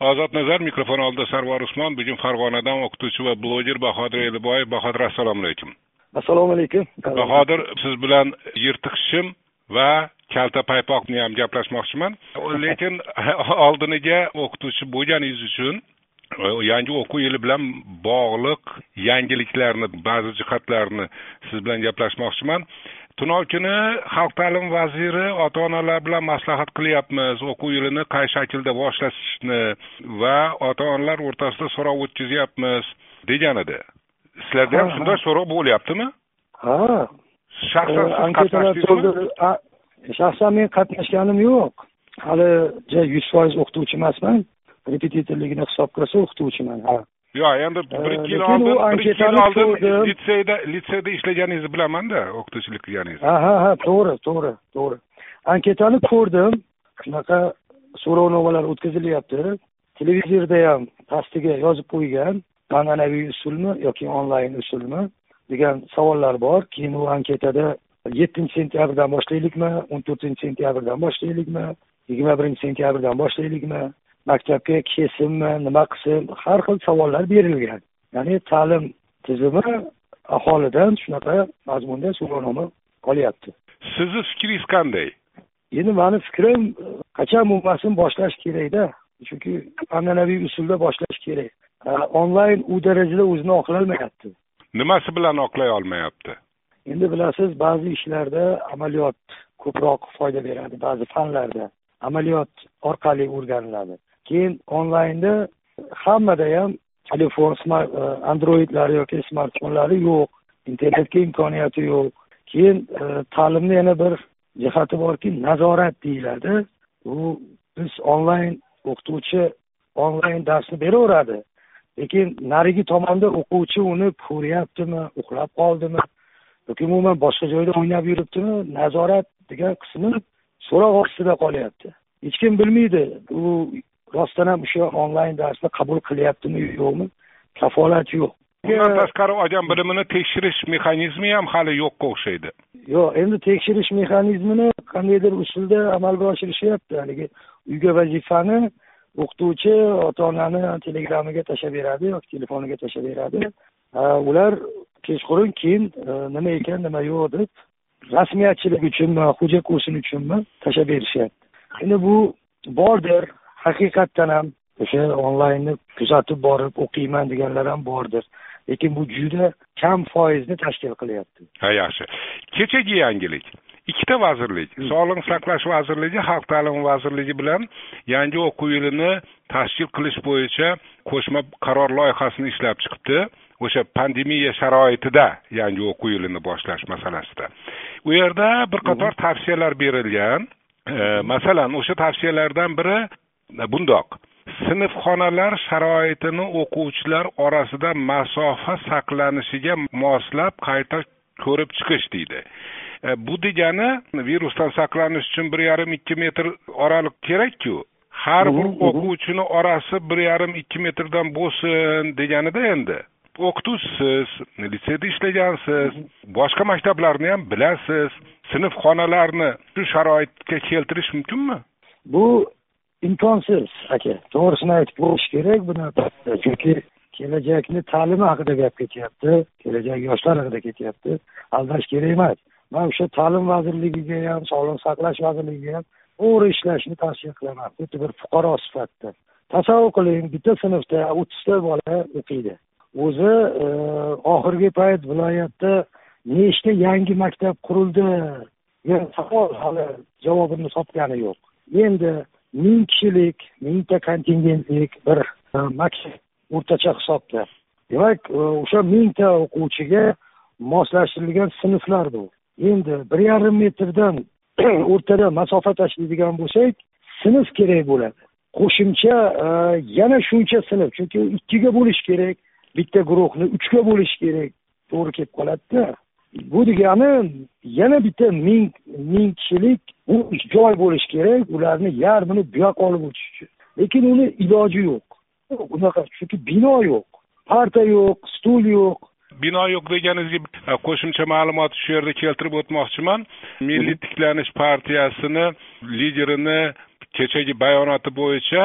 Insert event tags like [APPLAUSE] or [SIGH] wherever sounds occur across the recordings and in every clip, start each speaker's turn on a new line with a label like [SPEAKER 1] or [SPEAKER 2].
[SPEAKER 1] ozod nazar mikrofon oldida sarvar usmon bugun farg'onadan o'qituvchi va bloger bahodir eliboyev bahodir assalomu alaykum
[SPEAKER 2] assalomu alaykum
[SPEAKER 1] bahodir siz bilan yirtiq shim va kalta paypoqni ham gaplashmoqchiman lekin oldiniga o'qituvchi bo'lganingiz uchun yangi o'quv yili bilan bog'liq yangiliklarni ba'zi jihatlarni siz bilan gaplashmoqchiman tunov kuni xalq ta'limi vaziri ota onalar bilan maslahat qilyapmiz. O'quv yilini qay shaklda boshlashni va ota onalar o'rtasida so'rov o'tkazyapmiz degan edi sizlarda ham shunday so'rov bo'lyaptimi?
[SPEAKER 2] Ha.
[SPEAKER 1] Shaxsan siz qatnashdingizmi?
[SPEAKER 2] shaxsan men qatnashganim yo'q. Hali yuz foiz o'qituvchi emasman. Repetitorligini hisob qilsa o'qituvchiman. Ha
[SPEAKER 1] yo'q endi bir yil oldin bir yil oldin litseyda litseyda ishlaganingizni bilamanda o'qituvchilik qilganingizni
[SPEAKER 2] ha ha ha to'g'ri to'g'ri to'g'ri anketani ko'rdim shunaqa so'rovnomalar o'tkazilyapti televizorda ham pastiga yozib qo'ygan an'anaviy usulmi yoki onlayn usulmi? degan savollar bor. Keyin u anketada yettinchi sentyabrdan boshlaylikmi o'n to'rtinchi sentyabrdan boshlaylikmi yigirma birinchi sentyabrdan boshlaylikmi maktabga kelsinmi nima qilsin har xil savollar berilgan. Ya'ni ta'lim tizimi aholidan shunaqa mazmunda so'rovnoma olyapti.
[SPEAKER 1] Sizni fikringiz qanday?
[SPEAKER 2] Endi mani fikrim qachon bo'lmasin boshlash kerakda chunki an'anaviy usulda boshlash kerak. Onlayn u darajada o'zini oqlolmayapti.
[SPEAKER 1] Nimasi bilan oqlay olmayapti?
[SPEAKER 2] Endi bilasiz ba'zi ishlarda amaliyot ko'proq foyda beradi ba'zi fanlarda amaliyot orqali o'rganiladi keyin onlaynda hammada ham telefon smart e, androidlari yoki smartfonlari yo'q. Internetga imkoniyati yo'q. Keyin e, ta'limni yana bir jihati borki nazorat deyiladi. U biz onlayn o'qituvchi onlayn darsni beraveradi. Lekin narigi tomonda o'quvchi uni ko'ryaptimi uxlab qoldimi yoki umuman boshqa joyda o'ynab yuribdimi nazorat degan qismi so'roq ostida qolyapti. Hech kim bilmaydi. U rostdan ham o'sha onlayn darsni qabul qilyaptimi yo'qmi? Kafolat yo'q.
[SPEAKER 1] Bundan tashqari olgan bilimini tekshirish mexanizmi ham hali yo'qqa o'xshaydi.
[SPEAKER 2] Yo'q endi tekshirish mexanizmini qandaydir usulda amalga oshirishyapti. Haligi uyga vazifani o'qituvchi ota onani telegramiga tashlab beradi yoki telefoniga tashlab beradi. Ular kechqurun keyin e, nima ekan nima yo'q deb rasmiyatchilik uchunmi xo'ja ko'rsin uchunmi tashlab berishyapti. Endi bu bordir haqiqatdan ham o'sha onlaynni kuzatib borib o'qiyman deganlar ham bordir. Lekin bu juda kam foizni tashkil qilyapti.
[SPEAKER 1] Ha yaxshi. Kechagi yangilik. Ikkita vazirlik. Sog'liqni saqlash vazirligi xalq ta'limi vazirligi bilan yangi o'quv yilini tashkil qilish bo'yicha qo'shma qaror loyihasini ishlab chiqibdi. O'sha pandemiya sharoitida yangi o'quv yilini boshlash masalasida. U yerda bir qator tavsiyalar berilgan. Masalan o'sha tavsiyalardan biri bundoq sinfxonalar sharoitini o'quvchilar orasida masofa saqlanishiga moslab qayta ko'rib chiqish deydi. E, bu degani virusdan saqlanish uchun bir yarim ikki metr oraliq kerakku. Har bir o'quvchini orasi bir yarim ikki metrdan bo'lsin deganida endi. O'qituvchisiz litseyda ishlagansiz boshqa maktablarni ham bilasiz. Sinfxonalarni shu sharoitga keltirish mumkinmi?
[SPEAKER 2] Bu imkonsiz aka. To'g'risini aytib qo'yish kerak buni chunki kelajakni ta'limi haqida gap ketyapti kelajak yoshlar haqida ketyapti. Aldash kerak emas. Man o'sha ta'lim vazirligiga ham sog'liqni saqlash vazirligiga ham to'g'ri ishlashni tavsiya qilaman. Xuddi bir fuqaro sifatida. Tasavvur qiling bitta sinfda o'ttizta bola o'qiydi. O'zi e, oxirgi payt viloyatda nechta yangi maktab qurildi? degan savol hali javobini topgani yo'q. Endi ming kishilik mingta kontingentlik bir e, maktab o'rtacha hisobda. Demak e, o'sha mingta o'quvchiga moslashtirilgan sinflar bu. Endi bir yarim metrdan [CLEARS THROAT] o'rtada masofa tashlaydigan bo'lsak sinf kerak bo'ladi. Qo'shimcha e, yana shuncha sinf chunki ikkiga bo'lish kerak bitta guruhni uchga bo'lish kerak. To'g'ri kelib qoladida. Bu degani yana bitta ming ming kishilik joy bo'lishi kerak ularni yarmini bu yoqqa olib o'tish uchun. Lekin uni iloji yo'q. Unaqa chunki bino yo'q parta yo'q stul yo'q.
[SPEAKER 1] Bino yo'q deganingizga qo'shimcha ma'lumot shu yerda keltirib o'tmoqchiman. Milliy tiklanish partiyasini liderini kechagi bayonoti bo'yicha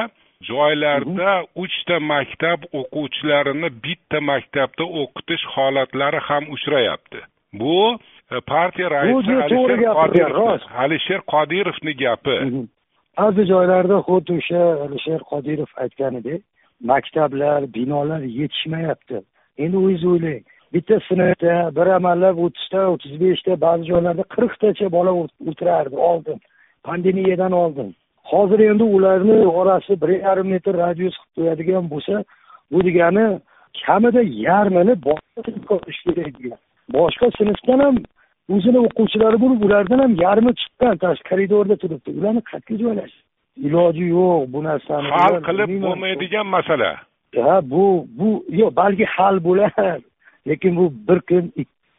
[SPEAKER 1] joylarda uchta maktab o'quvchilarini bitta maktabda o'qitish holatlari ham uchrayapti bu e, partiya raisi alisher qodirov alisher qodirovni gapi.
[SPEAKER 2] Ba'zi joylarda xuddi o'sha alisher qodirov aytganidek maktablar binolar yetishmayapti. Endi o'zingiz o'ylang bitta sinfda bir amallab o'ttizta o'ttiz beshta ba'zi joylarda qirqtacha bola o'tirardi oldin. Pandemiyadan oldin. Hozir endi ularni orasi bir yarim metr radius qilib qo'yadigan bo'lsa bu degani kamida yarmini qilish kerak degan boshqa sinfdan ham o'zini o'quvchilari bo'lib ulardan ham yarmi chiqqan tashqi koridorda turibdi. Ularni qayerga joylash iloji yo'q bu narsani.
[SPEAKER 1] Hal qilib bo'lmaydigan masala.
[SPEAKER 2] Ha bu bu yo'q balki hal bo'lar lekin bu bir kun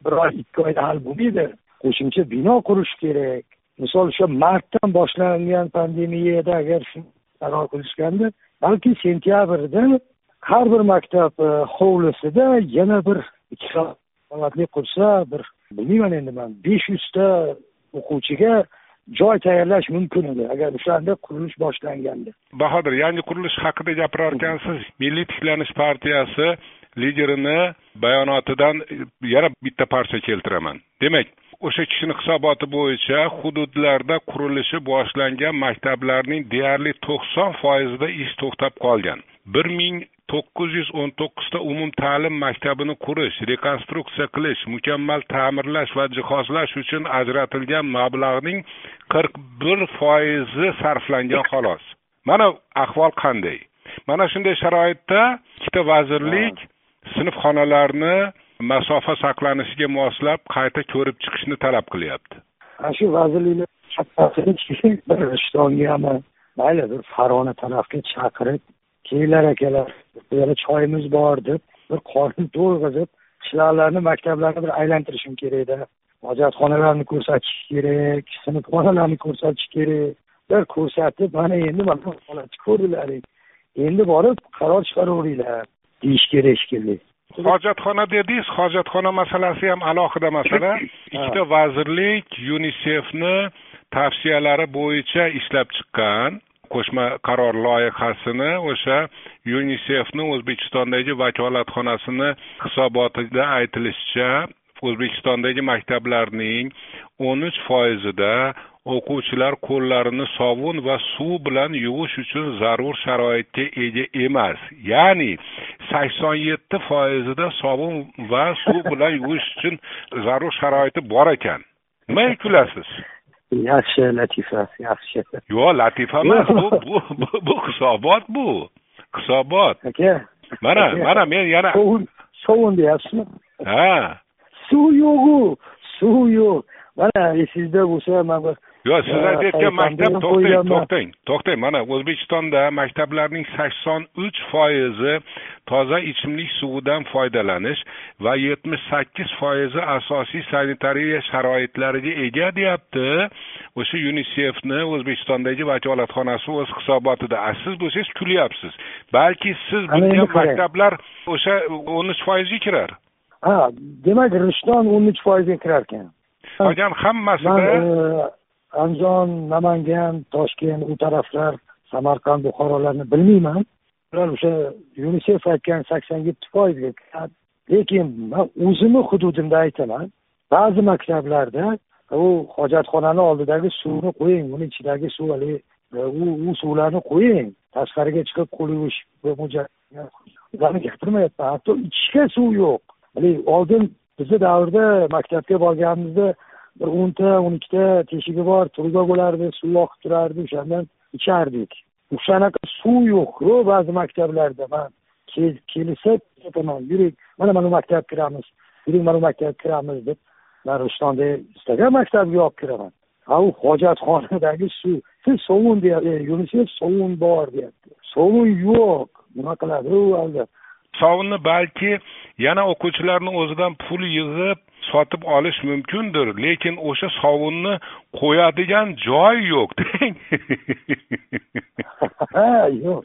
[SPEAKER 2] bir oy ikki oyda hal bo'lmaydi. Qo'shimcha bino qurish kerak. Misol o'sha martdan boshlangan pandemiyada agar qaror qilishganda balki sentyabrda har bir maktab e, hovlisida yana bir ikki qavatli qursa bir bilmayman endi man. Besh yuzta o'quvchiga joy tayyorlash mumkin edi. Agar o'shanda qurilish boshlanganda
[SPEAKER 1] bahodir yangi qurilish haqida gapirarkansiz. Milliy tiklanish partiyasi liderini bayonotidan yana bitta parcha keltiraman. Demak o'sha kishini hisoboti bo'yicha hududlarda qurilishi boshlangan maktablarning deyarli to'qson foizida ish to'xtab qolgan. Bir ming to'qqiz yuz o'n to'qqizta umumta'lim maktabini qurish rekonstruksiya qilish mukammal ta'mirlash va jihozlash uchun ajratilgan mablag'ning qirq bir foizi sarflangan xolos. Mana ahvol qanday? Mana shunday sharoitda ikkita vazirlik sinfxonalarni masofa saqlanishiga moslab qayta ko'rib chiqishni talab qilyapti.
[SPEAKER 2] Ana shu vazirlikni bir rishtongami mayli bir farg'ona tarafga chaqirib kelinglar akalar yerda choyimiz bor deb bir qorni to'yg'izib qishloqlarni maktablarni bir aylantirishim kerakda. Hojatxonalarni ko'rsatish kerak sinfxonalarni ko'rsatish kerak. Bir ko'rsatib mana endi mana holatni ko'rdilaring endi borib qaror chiqaraveringlar deyish kerak shekilli
[SPEAKER 1] hojatxona dedingiz hojatxona masalasi ham alohida masala. [COUGHS] Ikkita vazirlik yunisefni tavsiyalari bo'yicha ishlab chiqqan qo'shma qaror loyihasini o'sha yunisefni o'zbekistondagi vakolatxonasini hisobotida aytilishicha o'zbekistondagi maktablarning o'n uch foizida o'quvchilar qo'llarini sovun va suv bilan yuvish uchun zarur sharoitga ega emas. Ya'ni sakson yetti foizida sovun va suv bilan yuvish uchun zarur sharoiti bor ekan. Nimaga kulasiz?
[SPEAKER 2] Yaxshi latifa yaxshi
[SPEAKER 1] yo'q latifa emas bu bu bu hisobot bu hisobot
[SPEAKER 2] aka
[SPEAKER 1] mana mana men yana
[SPEAKER 2] sovun deyapsizmi
[SPEAKER 1] ha
[SPEAKER 2] suv yo'qu suv yo'q mana esingizda bo'lsa man
[SPEAKER 1] yo'q siz aytayotgan maktab to'xtang to'xtang. To'xtang mana o'zbekistonda maktablarning sakson uch foizi toza ichimlik suvidan foydalanish va yetmish sakkiz foizi asosiy sanitariya sharoitlariga ega deyapti. O'sha yunisefni o'zbekistondagi vakolatxonasi o'z hisobotida. A siz bo'lsangiz kulyapsiz. Balki siz bilgan maktablar o'sha o'n uch foizga kirar.
[SPEAKER 2] Ha demak rishton o'n uch foizga kirar ekan
[SPEAKER 1] qolgan hammasida
[SPEAKER 2] andijon namangan toshkent u taraflar samarqand buxorolarni bilmayman. Ular o'sha yunisef aytgan sakson yetti foizga lekin man o'zimni hududimda aytaman ba'zi maktablarda u hojatxonani oldidagi suvni qo'ying uni ichidagi suv haligi e, u u suvlarni qo'ying tashqariga chiqib qo'l yuvish ularni gapirmayapman. Hatto ichishga suv yo'q. Haligi oldin bizni davrda maktabga borganimizda bir o'nta o'n ikkita teshigi bor truba bo'lardi suv oqib turardi o'shandan ichardik. O'shanaqa suv yo'qku ba'zi maktablarda. Man kelsa aytaman yuring mana mana bu maktabga kiramiz yuring mana bu maktabga kiramiz deb man rishtonda istagan maktabga olib kiraman. Ha u hojatxonadagi suv. Siz sovun deyapti yunisef sovun bor deyapti. Sovun yo'q. Nima qiladi u albatta.
[SPEAKER 1] Sovunni balki yana o'quvchilarni o'zidan pul yig'ib sotib olish mumkindir lekin o'sha sovunni qo'yadigan joy yo'q deng. [LAUGHS]
[SPEAKER 2] Yo'q.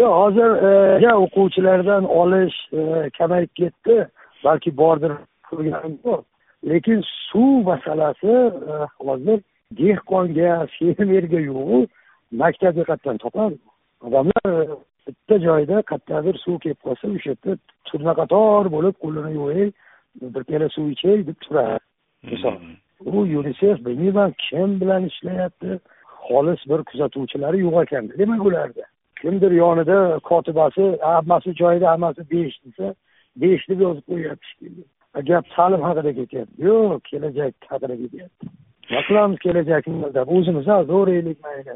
[SPEAKER 2] Yo'q hozir e, o'quvchilardan olish e, kamayib ketdi balki bordir ko'rganim yo'q. Lekin suv masalasi e, hozir dehqonga fermerga yo'qu maktab qayerdan topadi. Odamlar bitta joyda qayerdadir suv kelib qolsa o'sha yerda turnaqator bo'lib qo'lini yuvay bir piyola suv ichay deb turadi. Misol u yunisef bilmayman kim bilan ishlayapti xolis bir kuzatuvchilari yo'q ekanda demak ularda kimdir yonida kotibasi hammasi joyida hammasi besh desa besh deb yozib qo'yyapti. Shekilli gap ta'lim haqida ketyapti. Yo'q kelajak haqida ketyapti. Nima qilamiz kelajakni o'zimiz zo'raylik mayli.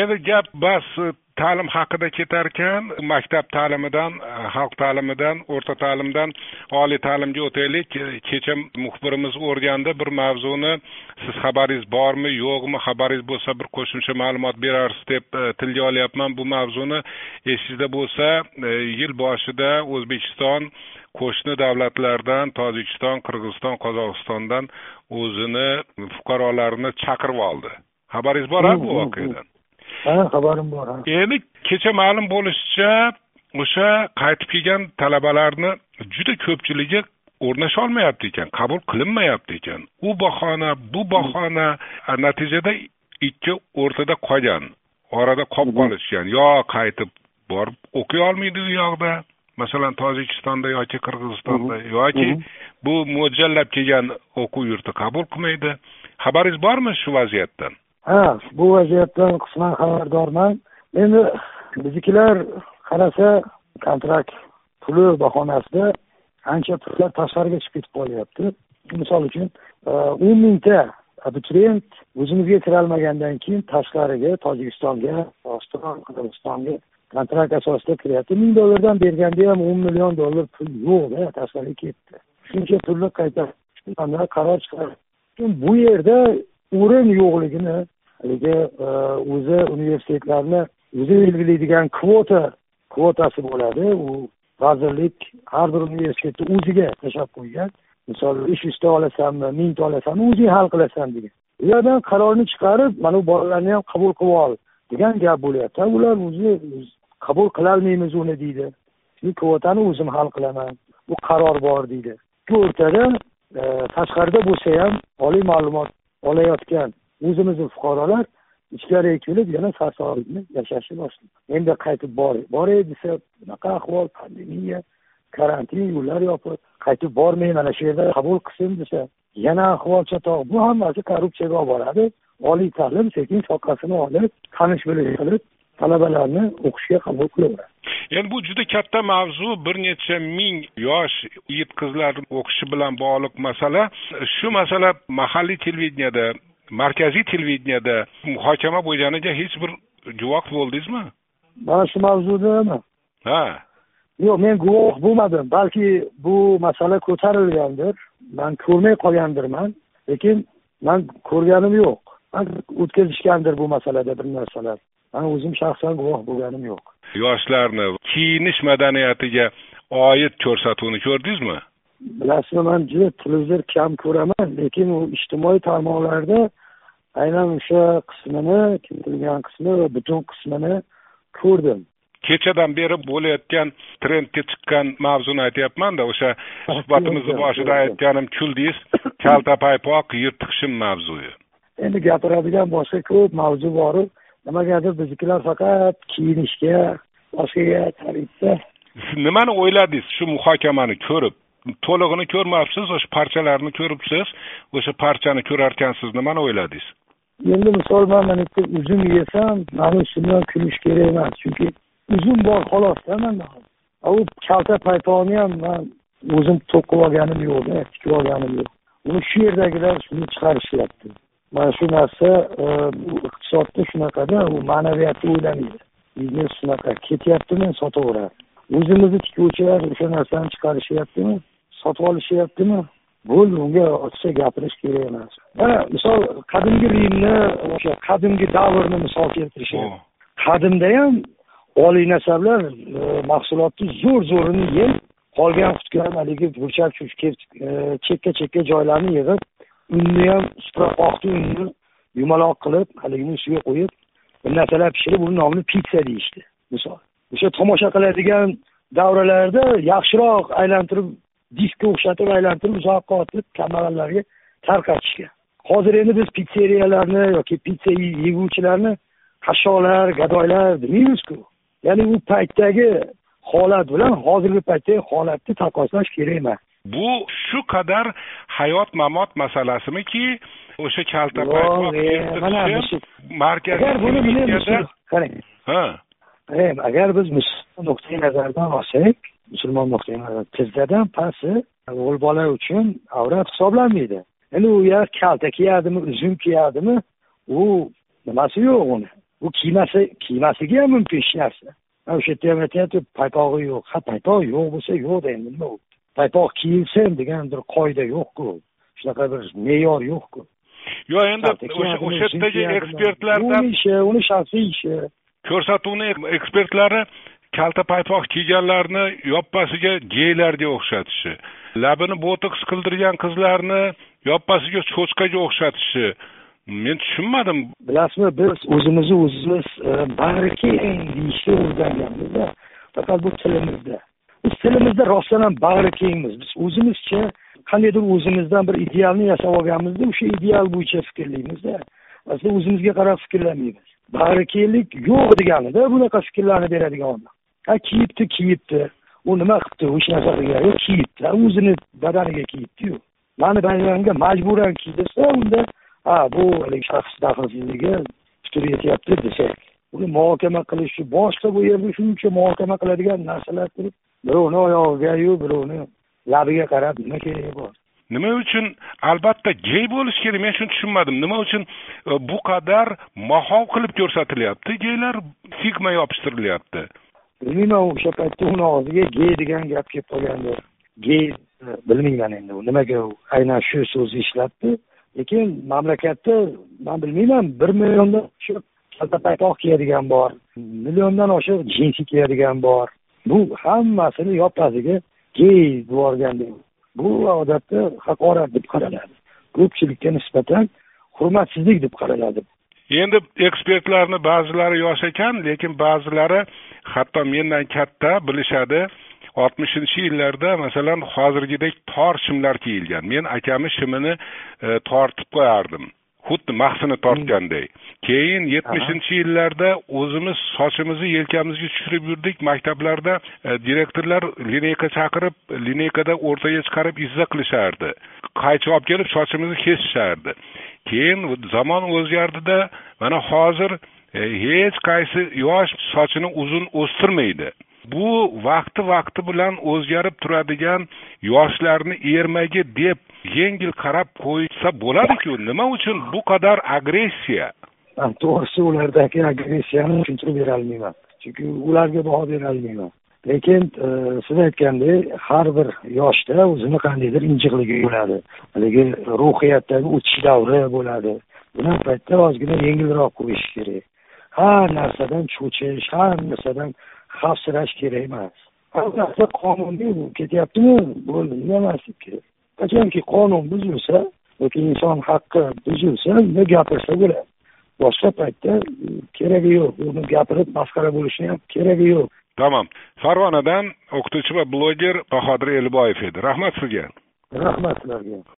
[SPEAKER 1] Endi gap bas ta'lim haqida ketar ekan maktab ta'limidan xalq ta'limidan o'rta ta'limdan oliy ta'limga o'taylik. Kecha muxbirimiz o'rgandi bir mavzuni siz xabaringiz bormi yo'qmi xabaringiz bo'lsa bir qo'shimcha ma'lumot berarsiz deb e, tilga olyapman. Bu mavzuni esingizda bo'lsa e, yil boshida o'zbekiston qo'shni davlatlardan tojikiston qirg'iziston qozog'istondan o'zini fuqarolarini chaqirib oldi. Xabaringiz bor bu voqeadan
[SPEAKER 2] ha xabarim bor
[SPEAKER 1] endi kecha ma'lum bo'lishicha o'sha qaytib kelgan talabalarni juda ko'pchiligi o'rnasholmayapti ekan qabul qilinmayapti ekan. U bahona bu bahona natijada ikki o'rtada qolgan orada qolib qolishgan. Yo qaytib borib o'qiy olmaydi u yoqda masalan tojikistonda yoki qirg'izistonda yoki bu mo'ljallab kelgan o'quv yurti qabul qilmaydi. Xabaringiz bormi shu vaziyatdan
[SPEAKER 2] ha bu vaziyatdan qisman xabardorman. Endi biznikilar qarasa kontrakt puli bahonasida ancha pullar tashqariga chiqib ketib qolyapti. Misol uchun e, o'n mingta abituriyent o'zimizga kirolmagandan keyin tashqariga tojikistonga qozog'iston qirg'izistonga kontrakt asosida kiryapti. Ming dollardan berganda ham o'n million dollar pul yo'qda e, tashqariga ketdi. Shuncha pulni qayta qaror chiqardi bu yerda o'rin yo'qligini haligi e, o'zi universitetlarni o'zi belgilaydigan kvota kvotasi bo'ladi. U vazirlik har bir universitetni o'ziga tashlab qo'ygan. Misol besh yuzta olasanmi mingta olasanmi o'zing hal qilasan degan. U yerdan qarorni chiqarib mana bu bolalarni ham qabul qilib ol degan gap bo'lyapti. Ular o'zi qabul qilolmaymiz uni deydi. Kvotani o'zim hal qilaman. Bu qaror bor deydi. Shu o'rtada e, tashqarida bo'lsa ham oliy ma'lumot olayotgan o'zimizni fuqarolar ichkariga kelib yana sarsonlikni yashashni boshladi. Endi qaytib bor boray desa bunaqa ahvol pandemiya karantin yo'llar yopiq qaytib bormay mana shu yerda qabul qilsin desa yana ahvol chatoq. Bu hammasi korrupsiyaga olib boradi. Oliy ta'lim sekin soqasini olib tanish bilish qilib talabalarni o'qishga qabul qilaveradi.
[SPEAKER 1] Endi bu juda katta mavzu. Bir necha ming yosh yigit qizlar o'qishi bilan bog'liq masala. Shu masala mahalliy televideniyada markaziy televideniyada muhokama bo'lganiga hech bir guvoh bo'ldingizmi?
[SPEAKER 2] Mana shu mavzudami
[SPEAKER 1] ha.
[SPEAKER 2] Yo'q men guvoh bo'lmadim balki bu masala ko'tarilgandir. Man ko'rmay qolgandirman lekin man ko'rganim yo'q. O'tkazishgandir bu masalada bir narsalar. Man o'zim shaxsan guvoh bo'lganim yo'q.
[SPEAKER 1] Yoshlarni kiyinish madaniyatiga oid ko'rsatuvni ko'rdingizmi?
[SPEAKER 2] Bilasizmi man juda televizor kam ko'raman lekin u ijtimoiy tarmoqlarda aynan o'sha qismini keltirilgan qismi va butun qismini ko'rdim.
[SPEAKER 1] Kechadan beri bo'layotgan trendga chiqqan mavzuni aytyapmanda o'sha suhbatimizni boshida aytganim kuldingiz kalta paypoq yirtiq shim mavzuyi.
[SPEAKER 2] Endi gapiradigan boshqa ko'p mavzu boru. Nimagadir biznikilar faqat kiyinishga boshqaga tarayibdi [LAUGHS]
[SPEAKER 1] nimani o'yladingiz? Shu muhokamani ko'rib to'lig'ini ko'rmabsiz o'sha parchalarini ko'ribsiz o'sha parchani ko'rarkansiz nimani o'yladingiz
[SPEAKER 2] endi misol man mana bitta uzum yesam mani ustimdan kulish kerak emas chunki uzum bor xolosda manda u kalta paypoqni ham man o'zim to'qib olganim yo'qda e, tikib olganim yo'q. Uni shu yerdagilar shuni chiqarishyapti. Mana shu narsa e, iqtisodda shunaqada u ma'naviyatni o'ylamaydi. Biznes shunaqa ketyaptimi sotaveradi. O'zimizni tikuvchilar o'sha narsani chiqarishyaptimi sotib olishyaptimi? Bo'ldi unga ochiqcha gapirish kerak emas. Mana misol qadimgi rimni o'sha qadimgi davrni misol keltirishyapti qadimda ham oliy nasablar e, mahsulotni zo'r zo'rini yeb qolgan qutgan haligi burchak e, chekka chekka joylarni yig'ib unni ham oqni unni yumaloq qilib haligini ustiga qo'yib bir narsalar pishirib uni nomini pitsa deyishdi misol. O'sha tomosha qiladigan davralarda yaxshiroq aylantirib diskga o'xshatib aylantirib uzoqqa otib kambag'allarga tarqatishgan hozir endi biz pitseriyalarni yoki pitsa yeguvchilarni qashshoqlar gadoylar demaymizku. Ya'ni u paytdagi holat bilan hozirgi paytdagi holatni taqqoslash kerak emas.
[SPEAKER 1] Bu shu qadar hayot mamot masalasimiki o'sha kalta
[SPEAKER 2] yo'q mana shu
[SPEAKER 1] markaziy
[SPEAKER 2] agar buni
[SPEAKER 1] televiziyada
[SPEAKER 2] qarang. Agar biz nuqtai nazaridan olsak musulmon nazar tizzadan pasti o'g'il bola uchun avrat hisoblanmaydi. Endi u ya kalta kiyadimi uzun kiyadimi u nimasi yo'q uni? U kiymasa kiymasligi ham mumkin hech narsa. O'sha yerda ham aytyapti paypog'i yo'q. Ha paypoq yo'q bo'lsa yo'q endi nima u paypoq kiyilsin degan bir qoida yo'qku. Shunaqa bir me'yor yo'qku.
[SPEAKER 1] Yo'q endi o'sha o'sha yerdagi ekspertlardan
[SPEAKER 2] uni ishi uni shaxsiy ishi.
[SPEAKER 1] ko'rsatuvni ekspertlari kalta paypoq kiyganlarni yoppasiga geylarga o'xshatishi labini botoks qildirgan qizlarni yoppasiga cho'chqaga o'xshatishi. Men tushunmadim.
[SPEAKER 2] Bilasizmi biz o'zimizni o'zimiz e, keng deyishni o'rganganmizda faqat bu tilimizda. Biz tilimizda rostdan ham bag'ri kengmiz. Biz o'zimizcha qandaydir o'zimizdan bir idealni yasab olganmizda o'sha ideal bo'yicha fikrlaymizda. Aslida o'zimizga qarab fikrlamaymiz. Bag'rikenglik yo'q deganida bunaqa fikrlarni beradigan odam. A kiyibdi kiyibdi u nima qilibdi hech narsa qilgani yo'q kiyibdi o'zini badaniga kiyibdiyu mani badanimga majburan kiydirsa unda ha bu haligi shaxs daxlsizligi putur yetyapti desak uni muhokama qilish boshqa bu yerda shuncha muhokama qiladigan narsalar turib birovni oyog'igayu birovni labiga qarab nima keragi bor?
[SPEAKER 1] Nima uchun? Albatta gey bo'lishi kerak. Men shuni tushunmadim. Nima uchun? E, bu qadar mahov qilib ko'rsatilyapti geylar stigma yopishtirilyapti.
[SPEAKER 2] Bilmayman o'sha paytda uni og'ziga gey degan gap kelib qolgandi. Gey bilmayman endi u nimaga aynan shu so'zni ishlatdi. Lekin mamlakatda man bilmayman bir milliondan oshiq kalta paypoq kiyadigan bor milliondan oshiq jinsi kiyadigan bor. Bu hammasini yoppasiga gey deb bu odatda haqorat deb qaraladi. Ko'pchilikka nisbatan hurmatsizlik deb qaraladi.
[SPEAKER 1] Endi ekspertlarni ba'zilari yosh ekan lekin ba'zilari hatto mendan katta bilishadi. Oltmishinchi yillarda masalan hozirgidek tor shimlar kiyilgan. Men akamni shimini e, tortib qo'yardim. Xuddi mahsini tortganday keyin yetmishinchi yillarda o'zimiz sochimizni yelkamizga tushirib yurdik. Maktablarda e, direktorlar lineyka chaqirib lineykada o'rtaga chiqarib izza qilishardi. Qaychi olib kelib sochimizni kesishardi keyin zamon o'zgardida mana hozir e, hech qaysi yosh sochini uzun o'stirmaydi. Bu vaqti vaqti bilan o'zgarib turadigan yoshlarni ermagi deb yengil qarab qo'ysa bo'ladiku nima uchun bu qadar agressiya?
[SPEAKER 2] To'g'risi ulardagi agressiyani tushuntirib berolmayman. Chunki ularga baho berolmayman. Lekin e, siz aytgandek har bir yoshda o'zini qandaydir injiqligi bo'ladi. Haligi ruhiyatdagi o'tish davri bo'ladi. Bunaqa paytda ozgina yengilroq qo'yish kerak. Har narsadan cho'chish har narsadan xavfsirash kerak emas. Har narsa qonuniy ketyaptimi? Bo'ldi nima emaslik kerak. Qachonki qonun buzilsa yoki inson haqqi buzilsa unda gapirsa bo'ladi. Boshqa paytda e, keragi yo'q. Uni gapirib masxara bo'lishni ham keragi yo'q.
[SPEAKER 1] Tamom farg'onadan o'qituvchi va bloger bahodir eliboyev edi. Rahmat sizga.
[SPEAKER 2] Rahmat sizlarga